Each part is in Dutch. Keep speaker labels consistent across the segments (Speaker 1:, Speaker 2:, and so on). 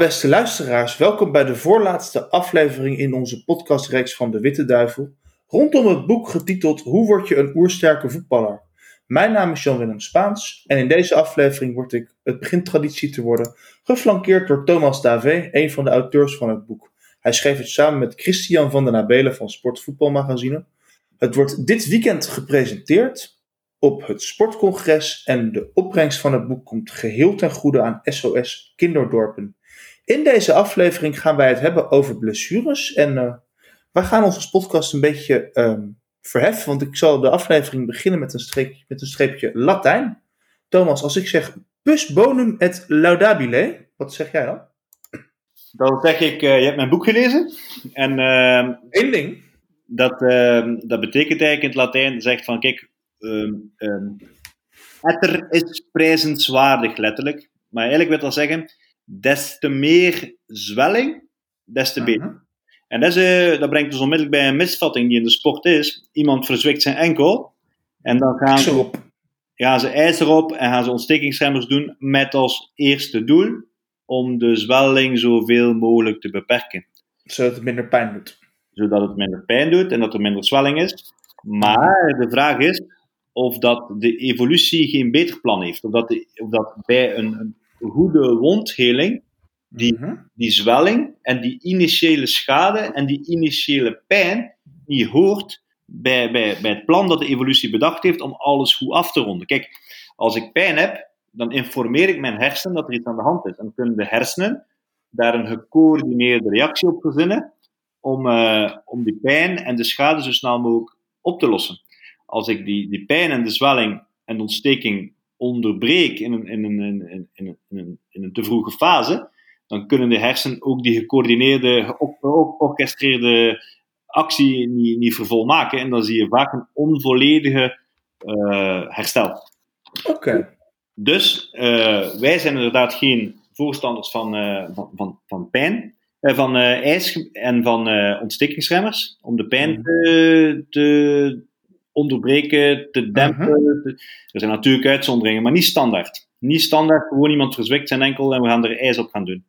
Speaker 1: Beste luisteraars, welkom bij de voorlaatste aflevering in onze podcastreeks van De Witte Duivel, rondom het boek getiteld Hoe word je een oersterke voetballer? Mijn naam is Jan-Willem Spaans en in deze aflevering word ik, het begint traditie te worden, geflankeerd door Thomas Davé, een van de auteurs van het boek. Hij schreef het samen met Christian van den Nabelen van Sportvoetbalmagazine. Het wordt dit weekend gepresenteerd op het sportcongres en de opbrengst van het boek komt geheel ten goede aan SOS Kinderdorpen. In deze aflevering gaan wij het hebben over blessures en uh, wij gaan onze podcast een beetje um, verheffen, want ik zal de aflevering beginnen met een, streepje, met een streepje Latijn. Thomas, als ik zeg pus bonum et laudabile, wat zeg jij dan?
Speaker 2: Dan zeg ik, uh, je hebt mijn boek gelezen. En uh,
Speaker 1: Eén ding.
Speaker 2: Dat, uh, dat betekent eigenlijk in het Latijn, zegt van, kijk, um, um, etter is prijzenswaardig, letterlijk. Maar eigenlijk wil dat zeggen, des te meer zwelling, des te beter. Uh -huh. En dat, is, uh, dat brengt ons onmiddellijk bij een misvatting die in de sport is. Iemand verzwikt zijn enkel en dan gaan ze, gaan ze ijzer op en gaan ze ontstekingsremmers doen met als eerste doel om de zwelling zoveel mogelijk te beperken.
Speaker 1: Zodat het minder pijn doet.
Speaker 2: Zodat het minder pijn doet en dat er minder zwelling is. Maar de vraag is of dat de evolutie geen beter plan heeft. Of dat, de, of dat bij een, een goede wondheling die, mm -hmm. die zwelling en die initiële schade en die initiële pijn niet hoort bij, bij, bij het plan dat de evolutie bedacht heeft om alles goed af te ronden. Kijk, als ik pijn heb, dan informeer ik mijn hersenen dat er iets aan de hand is. En dan kunnen de hersenen daar een gecoördineerde reactie op verzinnen om, uh, om die pijn en de schade zo snel mogelijk op te lossen. Als ik die, die pijn en de zwelling en de ontsteking onderbreek in een, in, een, in, een, in, een, in een te vroege fase, dan kunnen de hersenen ook die gecoördineerde, georchestreerde actie niet, niet vervolmaken. En dan zie je vaak een onvolledige uh, herstel.
Speaker 1: Oké. Okay.
Speaker 2: Dus uh, wij zijn inderdaad geen voorstanders van, uh, van, van, van pijn, van ijs en van ontstekingsremmers, om de pijn te, te onderbreken, te dempen.
Speaker 1: Mhm.
Speaker 2: Er zijn natuurlijk uitzonderingen, maar niet standaard. Niet standaard, gewoon iemand verzwikt zijn enkel en we gaan er ijs op gaan doen.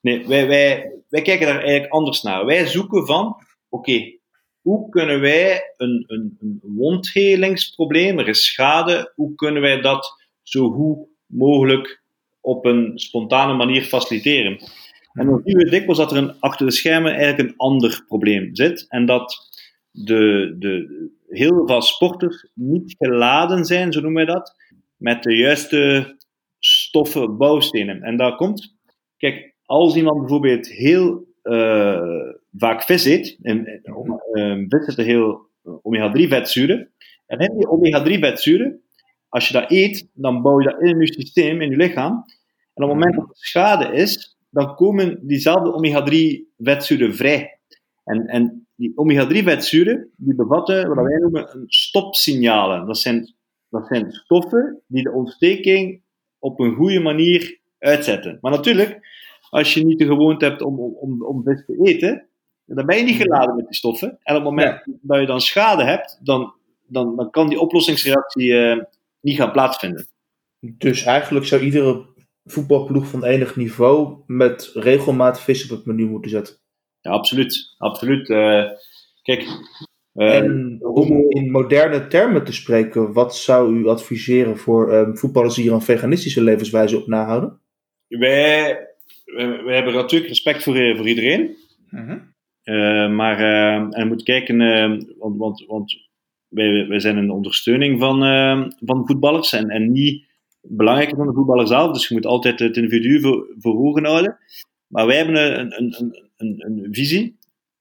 Speaker 2: Nee, wij, wij, wij kijken daar eigenlijk anders naar. Wij zoeken van, oké, okay, hoe kunnen wij een, een, een wondhelingsprobleem, er is schade, hoe kunnen wij dat zo goed mogelijk op een spontane manier faciliteren. En dan zien we dikwijls dat er een, achter de schermen eigenlijk een ander probleem zit. En dat de, de, heel veel sporters niet geladen zijn, zo noemen wij dat, met de juiste stoffen, bouwstenen. En dat komt, kijk, als iemand bijvoorbeeld heel uh, vaak vis eet, en, uh, vis zitten heel omega-3 vetzuren, en in die omega-3 vetzuren, als je dat eet, dan bouw je dat in je systeem, in je lichaam. En op het moment dat er schade is, dan komen diezelfde omega-3 vetzuren vrij. En, en die omega-3 vetzuren, die bevatten wat wij noemen een stopsignalen. Dat zijn, dat zijn stoffen die de ontsteking op een goede manier uitzetten. Maar natuurlijk, als je niet de gewoonte hebt om, om, om vis te eten, dan ben je niet geladen met die stoffen. En op het moment dat je dan schade hebt, dan, dan, dan kan die oplossingsreactie uh, niet gaan plaatsvinden.
Speaker 1: Dus eigenlijk zou iedere voetbalploeg van enig niveau met regelmatig vis op het menu moeten zetten.
Speaker 2: Ja, absoluut. absoluut. Uh, kijk.
Speaker 1: Uh, en om in moderne termen te spreken, wat zou u adviseren voor um, voetballers die hier een veganistische levenswijze op nahouden?
Speaker 2: Wij, wij, wij hebben natuurlijk respect voor, voor iedereen. Uh uh, maar en je moet kijken, want, want, want wij, wij zijn een ondersteuning van, van voetballers en, en niet belangrijker dan de voetballer zelf. Dus je moet altijd het individu voor, voor ogen houden. Maar wij hebben een, een, een, een, een visie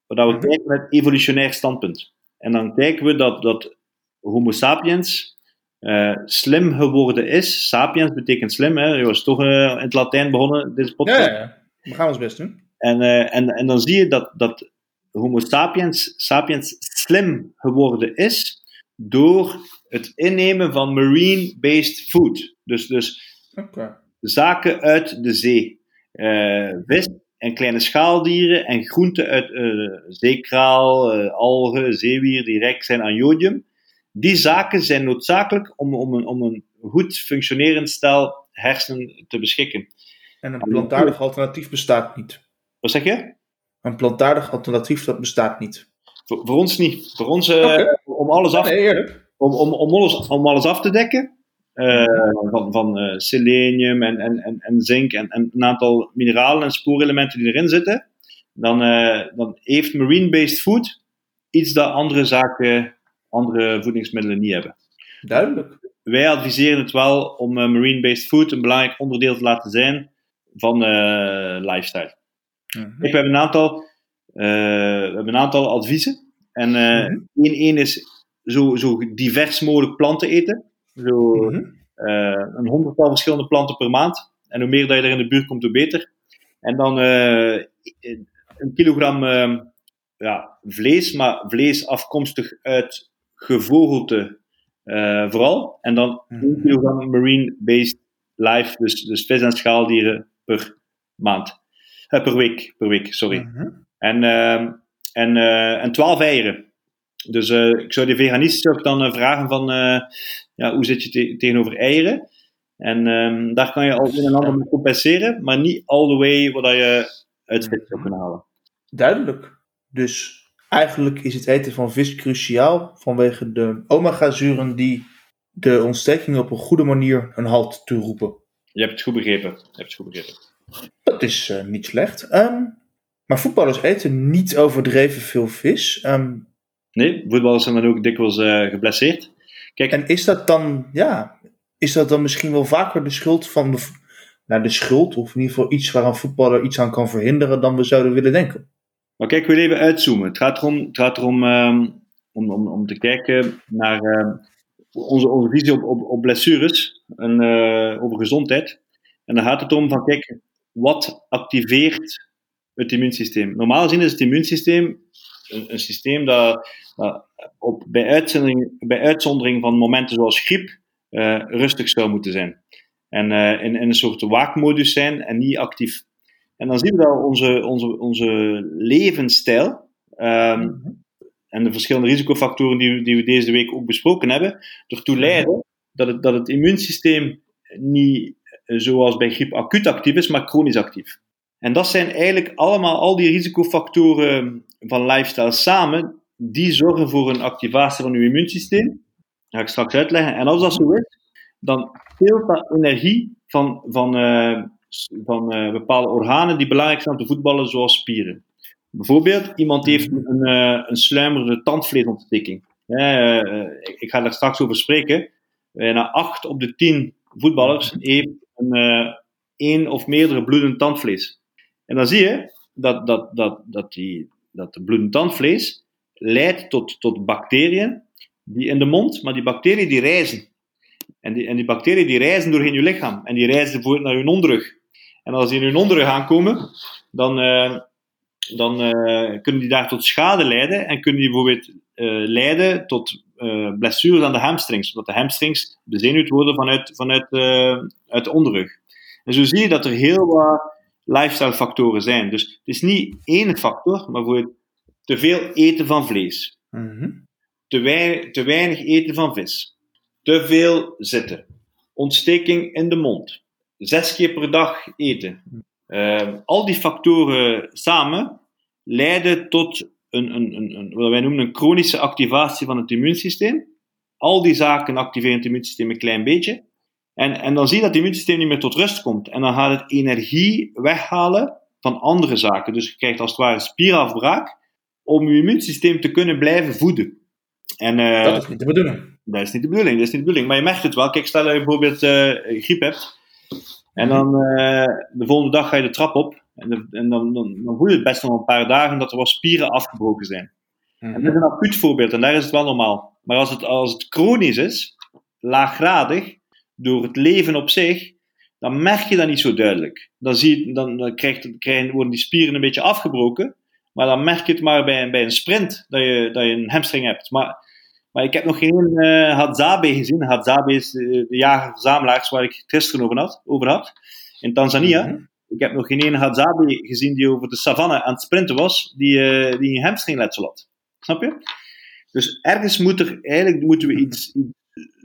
Speaker 2: waar we
Speaker 1: Mhm.
Speaker 2: kijken met evolutionair standpunt. En dan kijken we dat, dat Homo sapiens uh, slim geworden is. Sapiens betekent slim, hè? Je was toch uh, in het Latijn begonnen, deze podcast.
Speaker 1: Ja, ja, we gaan ons best doen.
Speaker 2: En, uh, en, en dan zie je dat, dat Homo sapiens, sapiens slim geworden is door het innemen van marine-based food. Dus, dus
Speaker 1: okay.
Speaker 2: zaken uit de zee. Vis en kleine schaaldieren en groenten uit uh, zeekraal, uh, algen, zeewier die rijk zijn aan jodium. Die zaken zijn noodzakelijk om, om, een, om een goed functionerend stel hersenen te beschikken.
Speaker 1: En een plantaardig alternatief bestaat niet.
Speaker 2: Wat zeg je?
Speaker 1: Een plantaardig alternatief, dat bestaat niet.
Speaker 2: Voor, voor ons niet. Voor ons, uh,
Speaker 1: Oké.
Speaker 2: om, alles af,
Speaker 1: Nee,
Speaker 2: om, om, om, alles, om alles af te dekken, eh, van, van eh, selenium en, en, en, en zink en, en een aantal mineralen en spoorelementen die erin zitten, dan, eh, dan heeft marine-based food iets dat andere zaken, andere voedingsmiddelen niet hebben.
Speaker 1: Duidelijk.
Speaker 2: Wij adviseren het wel om marine-based food een belangrijk onderdeel te laten zijn van lifestyle.
Speaker 1: Mhm.
Speaker 2: We hebben een aantal, we hebben een aantal adviezen. En
Speaker 1: Mhm.
Speaker 2: één, één is zo, zo divers mogelijk planten eten. Zo,
Speaker 1: Mhm.
Speaker 2: eh, een honderdtal verschillende planten per maand. En hoe meer dat je er in de buurt komt, hoe beter. En dan eh, een kilogram eh, ja, vlees, maar vlees afkomstig uit gevogelte eh, vooral. En dan. 1 kilogram marine-based life, dus, dus vis- en schaaldieren per maand. Per week, per week, sorry.
Speaker 1: Mhm.
Speaker 2: En, ehm, en, en 12 eieren. Dus eh, ik zou die veganisten ook dan eh, vragen van, eh, ja, hoe zit je te- tegenover eieren? En ehm, daar kan je al een en ander mee compenseren, maar niet all the way wat je uit vis zou kunnen halen.
Speaker 1: Duidelijk. Dus eigenlijk is het eten van vis cruciaal vanwege de omega-zuren die de ontsteking op een goede manier een halt toeroepen.
Speaker 2: Je hebt het goed begrepen. Je hebt het goed begrepen.
Speaker 1: Dat is niet slecht. Ehm, maar voetballers eten niet overdreven veel vis. Ehm,
Speaker 2: Nee, voetballers zijn dan ook dikwijls eh, geblesseerd. Kijk,
Speaker 1: en is dat dan, ja, is dat dan misschien wel vaker de schuld van de, nou, de schuld, of in ieder geval iets waar een voetballer iets aan kan verhinderen dan we zouden willen denken?
Speaker 2: Maar kijk, we even uitzoomen. Het gaat erom, het gaat erom ehm, om, om, om te kijken naar ehm, onze, onze visie op, op, op blessures en eh, over gezondheid. En dan gaat het om van, kijk, wat activeert het immuunsysteem? Normaal gezien is het immuunsysteem een, een systeem dat, dat op, bij, uitzondering, bij uitzondering van momenten zoals griep eh, rustig zou moeten zijn. En eh, in, in een soort waakmodus zijn en niet actief. En dan zien we dat onze, onze, onze levensstijl ehm, en de verschillende risicofactoren die, die we deze week ook besproken hebben, ertoe leiden dat het, dat het immuunsysteem niet eh, zoals bij griep acuut actief is, maar chronisch actief. En dat zijn eigenlijk allemaal al die risicofactoren van lifestyle samen, die zorgen voor een activatie van uw immuunsysteem. Dat ga ik straks uitleggen. En als dat zo is, dan speelt dat energie van, van, eh, van eh, bepaalde organen die belangrijk zijn om te voetballen, zoals spieren. Bijvoorbeeld, iemand heeft een, eh, een sluimerende tandvleesontsteking. Ik, ga daar straks over spreken. Bijna 8 op de 10 voetballers heeft een, één of meerdere bloedend tandvlees. En dan zie je dat, dat, dat, dat, die, dat de bloedend tandvlees leidt tot, tot bacteriën die in de mond, maar die bacteriën die reizen. En die, en die bacteriën die reizen doorheen je lichaam. En die reizen bijvoorbeeld naar je onderrug. En als die in je onderrug aankomen, dan, eh, dan eh, kunnen die daar tot schade leiden. En kunnen die bijvoorbeeld eh, leiden tot blessures aan de hamstrings. Zodat de hamstrings bezenuwd worden vanuit, vanuit uit de onderrug. En zo zie je dat er heel wat lifestyle factoren zijn. Dus het is niet één factor, maar bijvoorbeeld te veel eten van vlees
Speaker 1: Mhm.
Speaker 2: te, wei- te weinig eten van vis, te veel zitten, ontsteking in de mond, zes keer per dag eten. Ehm, al die factoren samen leiden tot een, een, een, een, wat wij noemen een chronische activatie van het immuunsysteem. Al die zaken activeren het immuunsysteem een klein beetje. En, en dan zie je dat het immuunsysteem niet meer tot rust komt. En dan gaat het energie weghalen van andere zaken. Dus je krijgt als het ware spierafbraak om je immuunsysteem te kunnen blijven voeden. En, eh,
Speaker 1: Dat is niet de bedoeling.
Speaker 2: dat is niet de bedoeling, dat is niet de bedoeling. Maar je merkt het wel. Kijk, stel dat je bijvoorbeeld eh, griep hebt. En dan eh, de volgende dag ga je de trap op. En, de- en dan, dan, dan voel je het best nog een paar dagen dat er wat spieren afgebroken zijn. En dat is een acuut voorbeeld en daar is het wel normaal. Maar als het, als het chronisch is, laaggradig, door het leven op zich, dan merk je dat niet zo duidelijk. Dan, zie je, dan, dan krijgt, krijgen, worden die spieren een beetje afgebroken. Maar dan merk je het maar bij, een- bij een sprint dat je, dat je een hamstring hebt. Maar, maar ik heb nog geen eh Hadzabe gezien. Hadzabe is eh, de jager-verzamelaars waar ik het gisteren over had, over had in Tanzania.
Speaker 1: Mhm.
Speaker 2: Ik heb nog geen ene Hadzabe gezien die over de savanne aan het sprinten was, die, eh, die een hamstringletsel had. Snap je? Dus ergens moet er, eigenlijk moeten we iets,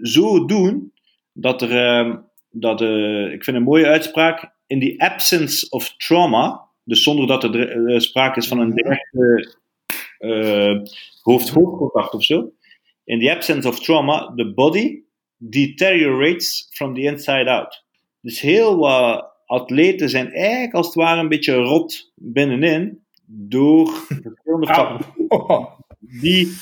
Speaker 2: zo doen dat er, ehm, dat, eh, ik vind een mooie uitspraak, in the absence of trauma, dus zonder dat er uh, sprake is van een directe uh, hoofd-hoofdcontact of zo, in the absence of trauma, the body deteriorates from the inside out. Dus heel wat atleten zijn eigenlijk als het ware een beetje rot binnenin door verschillende factoren. Die,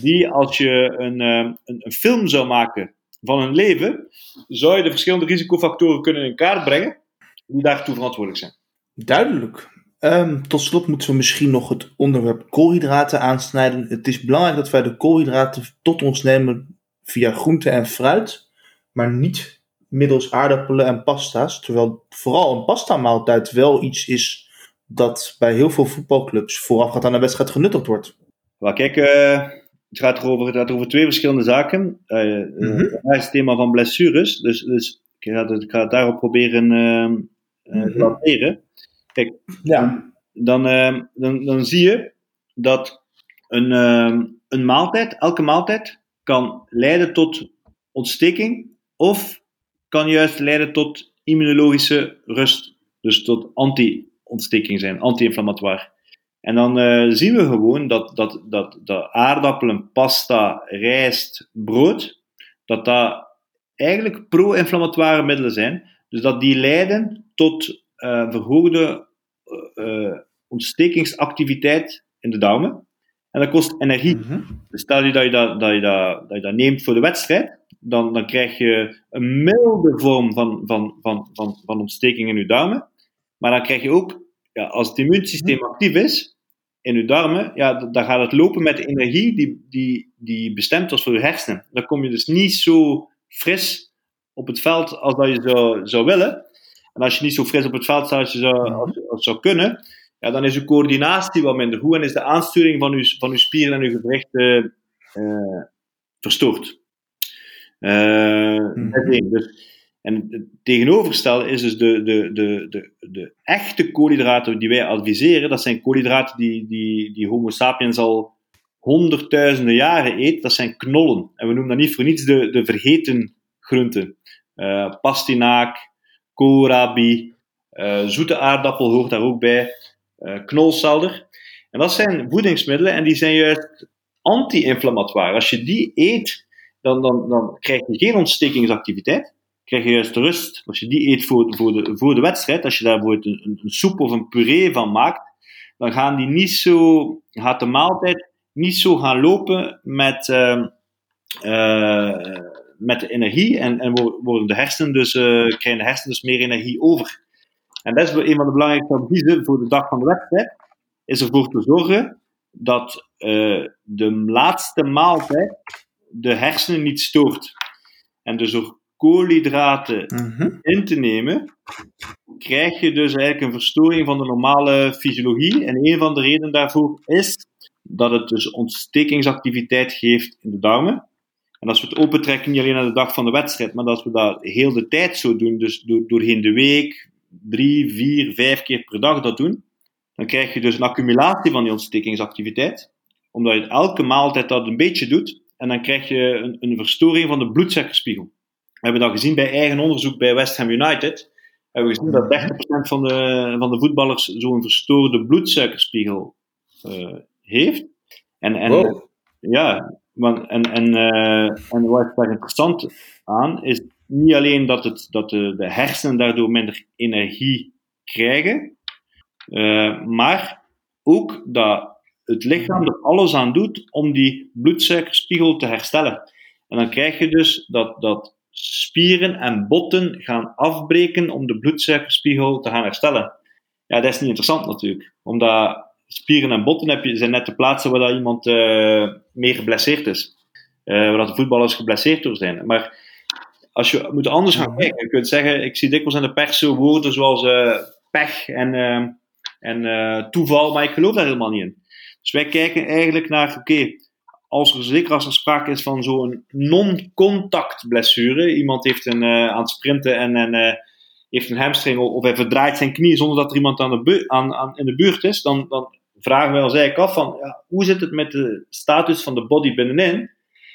Speaker 2: die als je een, een, een film zou maken van een leven, zou je de verschillende risicofactoren kunnen in kaart brengen die daartoe verantwoordelijk zijn.
Speaker 1: Duidelijk. Um, tot slot moeten we misschien nog het onderwerp koolhydraten aansnijden. Het is belangrijk dat wij de koolhydraten tot ons nemen via groente en fruit, maar niet middels aardappelen en pasta's. Terwijl vooral een pasta-maaltijd wel iets is dat bij heel veel voetbalclubs voorafgaand aan de wedstrijd genuttigd wordt.
Speaker 2: Maar kijk, uh, het, gaat erover, het gaat over twee verschillende zaken. Uh, mm -hmm. het thema van blessures, dus, dus ik, ga het, ik ga het daarop proberen uh, uh, te lanceren. Kijk, ja. dan, uh, dan, dan zie je dat een, uh, een maaltijd, elke maaltijd, kan leiden tot ontsteking of kan juist leiden tot immunologische rust. Dus tot anti-ontsteking zijn, anti-inflammatoire. En dan uh, zien we gewoon dat, dat, dat, dat aardappelen, pasta, rijst, brood, dat dat eigenlijk pro-inflammatoire middelen zijn. Dus dat die leiden tot uh, verhoogde uh, ontstekingsactiviteit in de darmen. En dat kost energie. Mm -hmm. Dus stel je dat je dat, dat, je dat, dat je dat neemt voor de wedstrijd, dan, dan krijg je een milde vorm van, van, van, van, van ontsteking in je darmen. Maar dan krijg je ook, ja, als het immuunsysteem actief is in je darmen, ja, dan gaat het lopen met de energie die, die, die bestemd was voor je hersenen. Dan kom je dus niet zo fris op het veld als dat je zou, zou willen. En als je niet zo fris op het veld staat als je zou, als, als zou kunnen, ja, dan is je coördinatie wat minder goed en is de aansturing van je, van uw spieren en uw gewrichten uh, verstoord. Uh, mm. dus, en het tegenovergestelde is dus de, de, de, de, de echte koolhydraten die wij adviseren. Dat zijn koolhydraten die, die, die Homo sapiens al honderdduizenden jaren eet. Dat zijn knollen. En we noemen dat niet voor niets de, de vergeten groenten. Uh, pastinaak, koolrabi, uh, zoete aardappel hoort daar ook bij, uh, knolselder. En dat zijn voedingsmiddelen en die zijn juist anti-inflammatoire. Als je die eet, dan, dan, dan krijg je geen ontstekingsactiviteit. Krijg je juist rust. Als je die eet voor, voor, de, voor de wedstrijd, als je daar bijvoorbeeld een, een, soep of een puree van maakt, dan gaan die niet zo, gaat de maaltijd niet zo gaan lopen met, uh, uh, met de energie en, en worden de hersenen dus, uh, krijgen de hersenen dus meer energie over. En dat is een van de belangrijkste adviezen voor de dag van de wedstrijd, is ervoor te zorgen dat uh, de laatste maaltijd de hersenen niet stoort. En dus door koolhydraten mm -hmm. in te nemen, krijg je dus eigenlijk een verstoring van de normale fysiologie. En een van de redenen daarvoor is dat het dus ontstekingsactiviteit geeft in de darmen. En als we het opentrekken, niet alleen naar de dag van de wedstrijd, maar dat we dat heel de tijd zo doen, dus door, doorheen de week, drie, vier, vijf keer per dag dat doen, dan krijg je dus een accumulatie van die ontstekingsactiviteit. Omdat je elke maaltijd dat een beetje doet, en dan krijg je een, een verstoring van de bloedsuikerspiegel. We hebben dat gezien bij eigen onderzoek bij West Ham United. We hebben gezien dat 30% van de, van de voetballers zo'n verstoorde bloedsuikerspiegel uh, heeft. En, en wow. ja, en, en, uh, en wat daar interessant aan is niet alleen dat, het, dat de, de hersenen daardoor minder energie krijgen, uh, maar ook dat het lichaam er alles aan doet om die bloedsuikerspiegel te herstellen. En dan krijg je dus dat, dat spieren en botten gaan afbreken om de bloedsuikerspiegel te gaan herstellen. Ja, dat is niet interessant natuurlijk, omdat spieren en botten heb je, zijn net de plaatsen waar dat iemand uh, meer geblesseerd is. Uh, waar dat de voetballers geblesseerd door zijn. Maar als je moet anders gaan kijken, je kunt zeggen, ik zie dikwijls in de pers zo woorden zoals uh, pech en, en toeval, maar ik geloof daar helemaal niet in. Dus wij kijken eigenlijk naar, oké, als er zeker als er sprake is van zo'n non-contact blessure, iemand heeft een, uh, aan het sprinten en, en uh, heeft een hamstring of hij verdraait zijn knie zonder dat er iemand aan de aan, aan, in de buurt is, dan, dan vragen wij ons eigenlijk af van, ja, hoe zit het met de status van de body binnenin?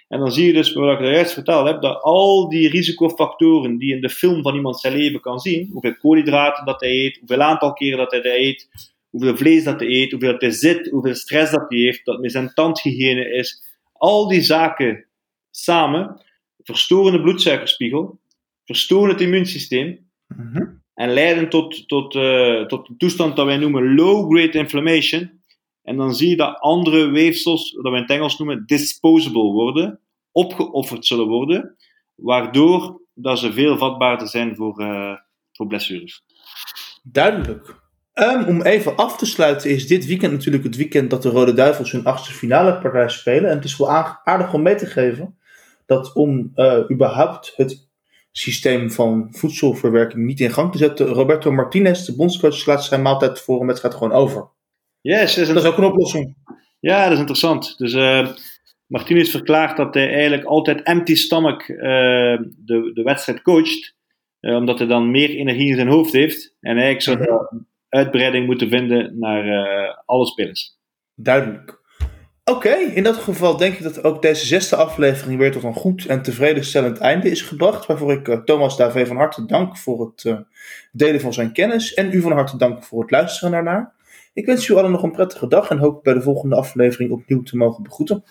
Speaker 2: En dan zie je dus, wat ik er juist verteld heb, dat al die risicofactoren die in de film van iemand zijn leven kan zien, hoeveel koolhydraten dat hij eet, hoeveel aantal keren dat hij dat eet, hoeveel vlees dat hij eet, hoeveel hij zit, hoeveel stress dat hij heeft, dat met zijn tandhygiëne is, al die zaken samen verstoren de bloedsuikerspiegel, verstoren het immuunsysteem
Speaker 1: Mhm.
Speaker 2: En leiden tot, tot, eh, tot een toestand dat wij noemen low-grade inflammation. En dan zie je dat andere weefsels, dat we in het Engels noemen disposable worden, opgeofferd zullen worden, waardoor dat ze veel vatbaarder zijn voor, eh, voor blessures.
Speaker 1: Duidelijk. Ehm, om even af te sluiten is dit weekend natuurlijk het weekend dat de Rode Duivels hun achtste finale partij spelen. En het is wel aardig- aardig om mee te geven dat om eh, überhaupt het systeem van voedselverwerking niet in gang te zetten, Roberto Martinez, de bondscoach, slaat zijn maaltijd voor een wedstrijd gewoon over.
Speaker 2: Yes, is
Speaker 1: Dat is ook een oplossing.
Speaker 2: Ja, dat is interessant. Dus eh Martinez verklaart dat hij eigenlijk altijd empty stomach eh, de, de wedstrijd coacht. eh, omdat hij dan meer energie in zijn hoofd heeft. En eigenlijk zou hij uitbreiding moeten vinden naar alle spelers.
Speaker 1: Duidelijk. Oké, in dat geval denk ik dat ook deze zesde aflevering weer tot een goed en tevredenstellend einde is gebracht. Waarvoor ik eh, Thomas Davé van harte dank voor het eh, delen van zijn kennis. En u van harte dank voor het luisteren daarnaar. Ik wens u allen nog een prettige dag en hoop bij de volgende aflevering opnieuw te mogen begroeten.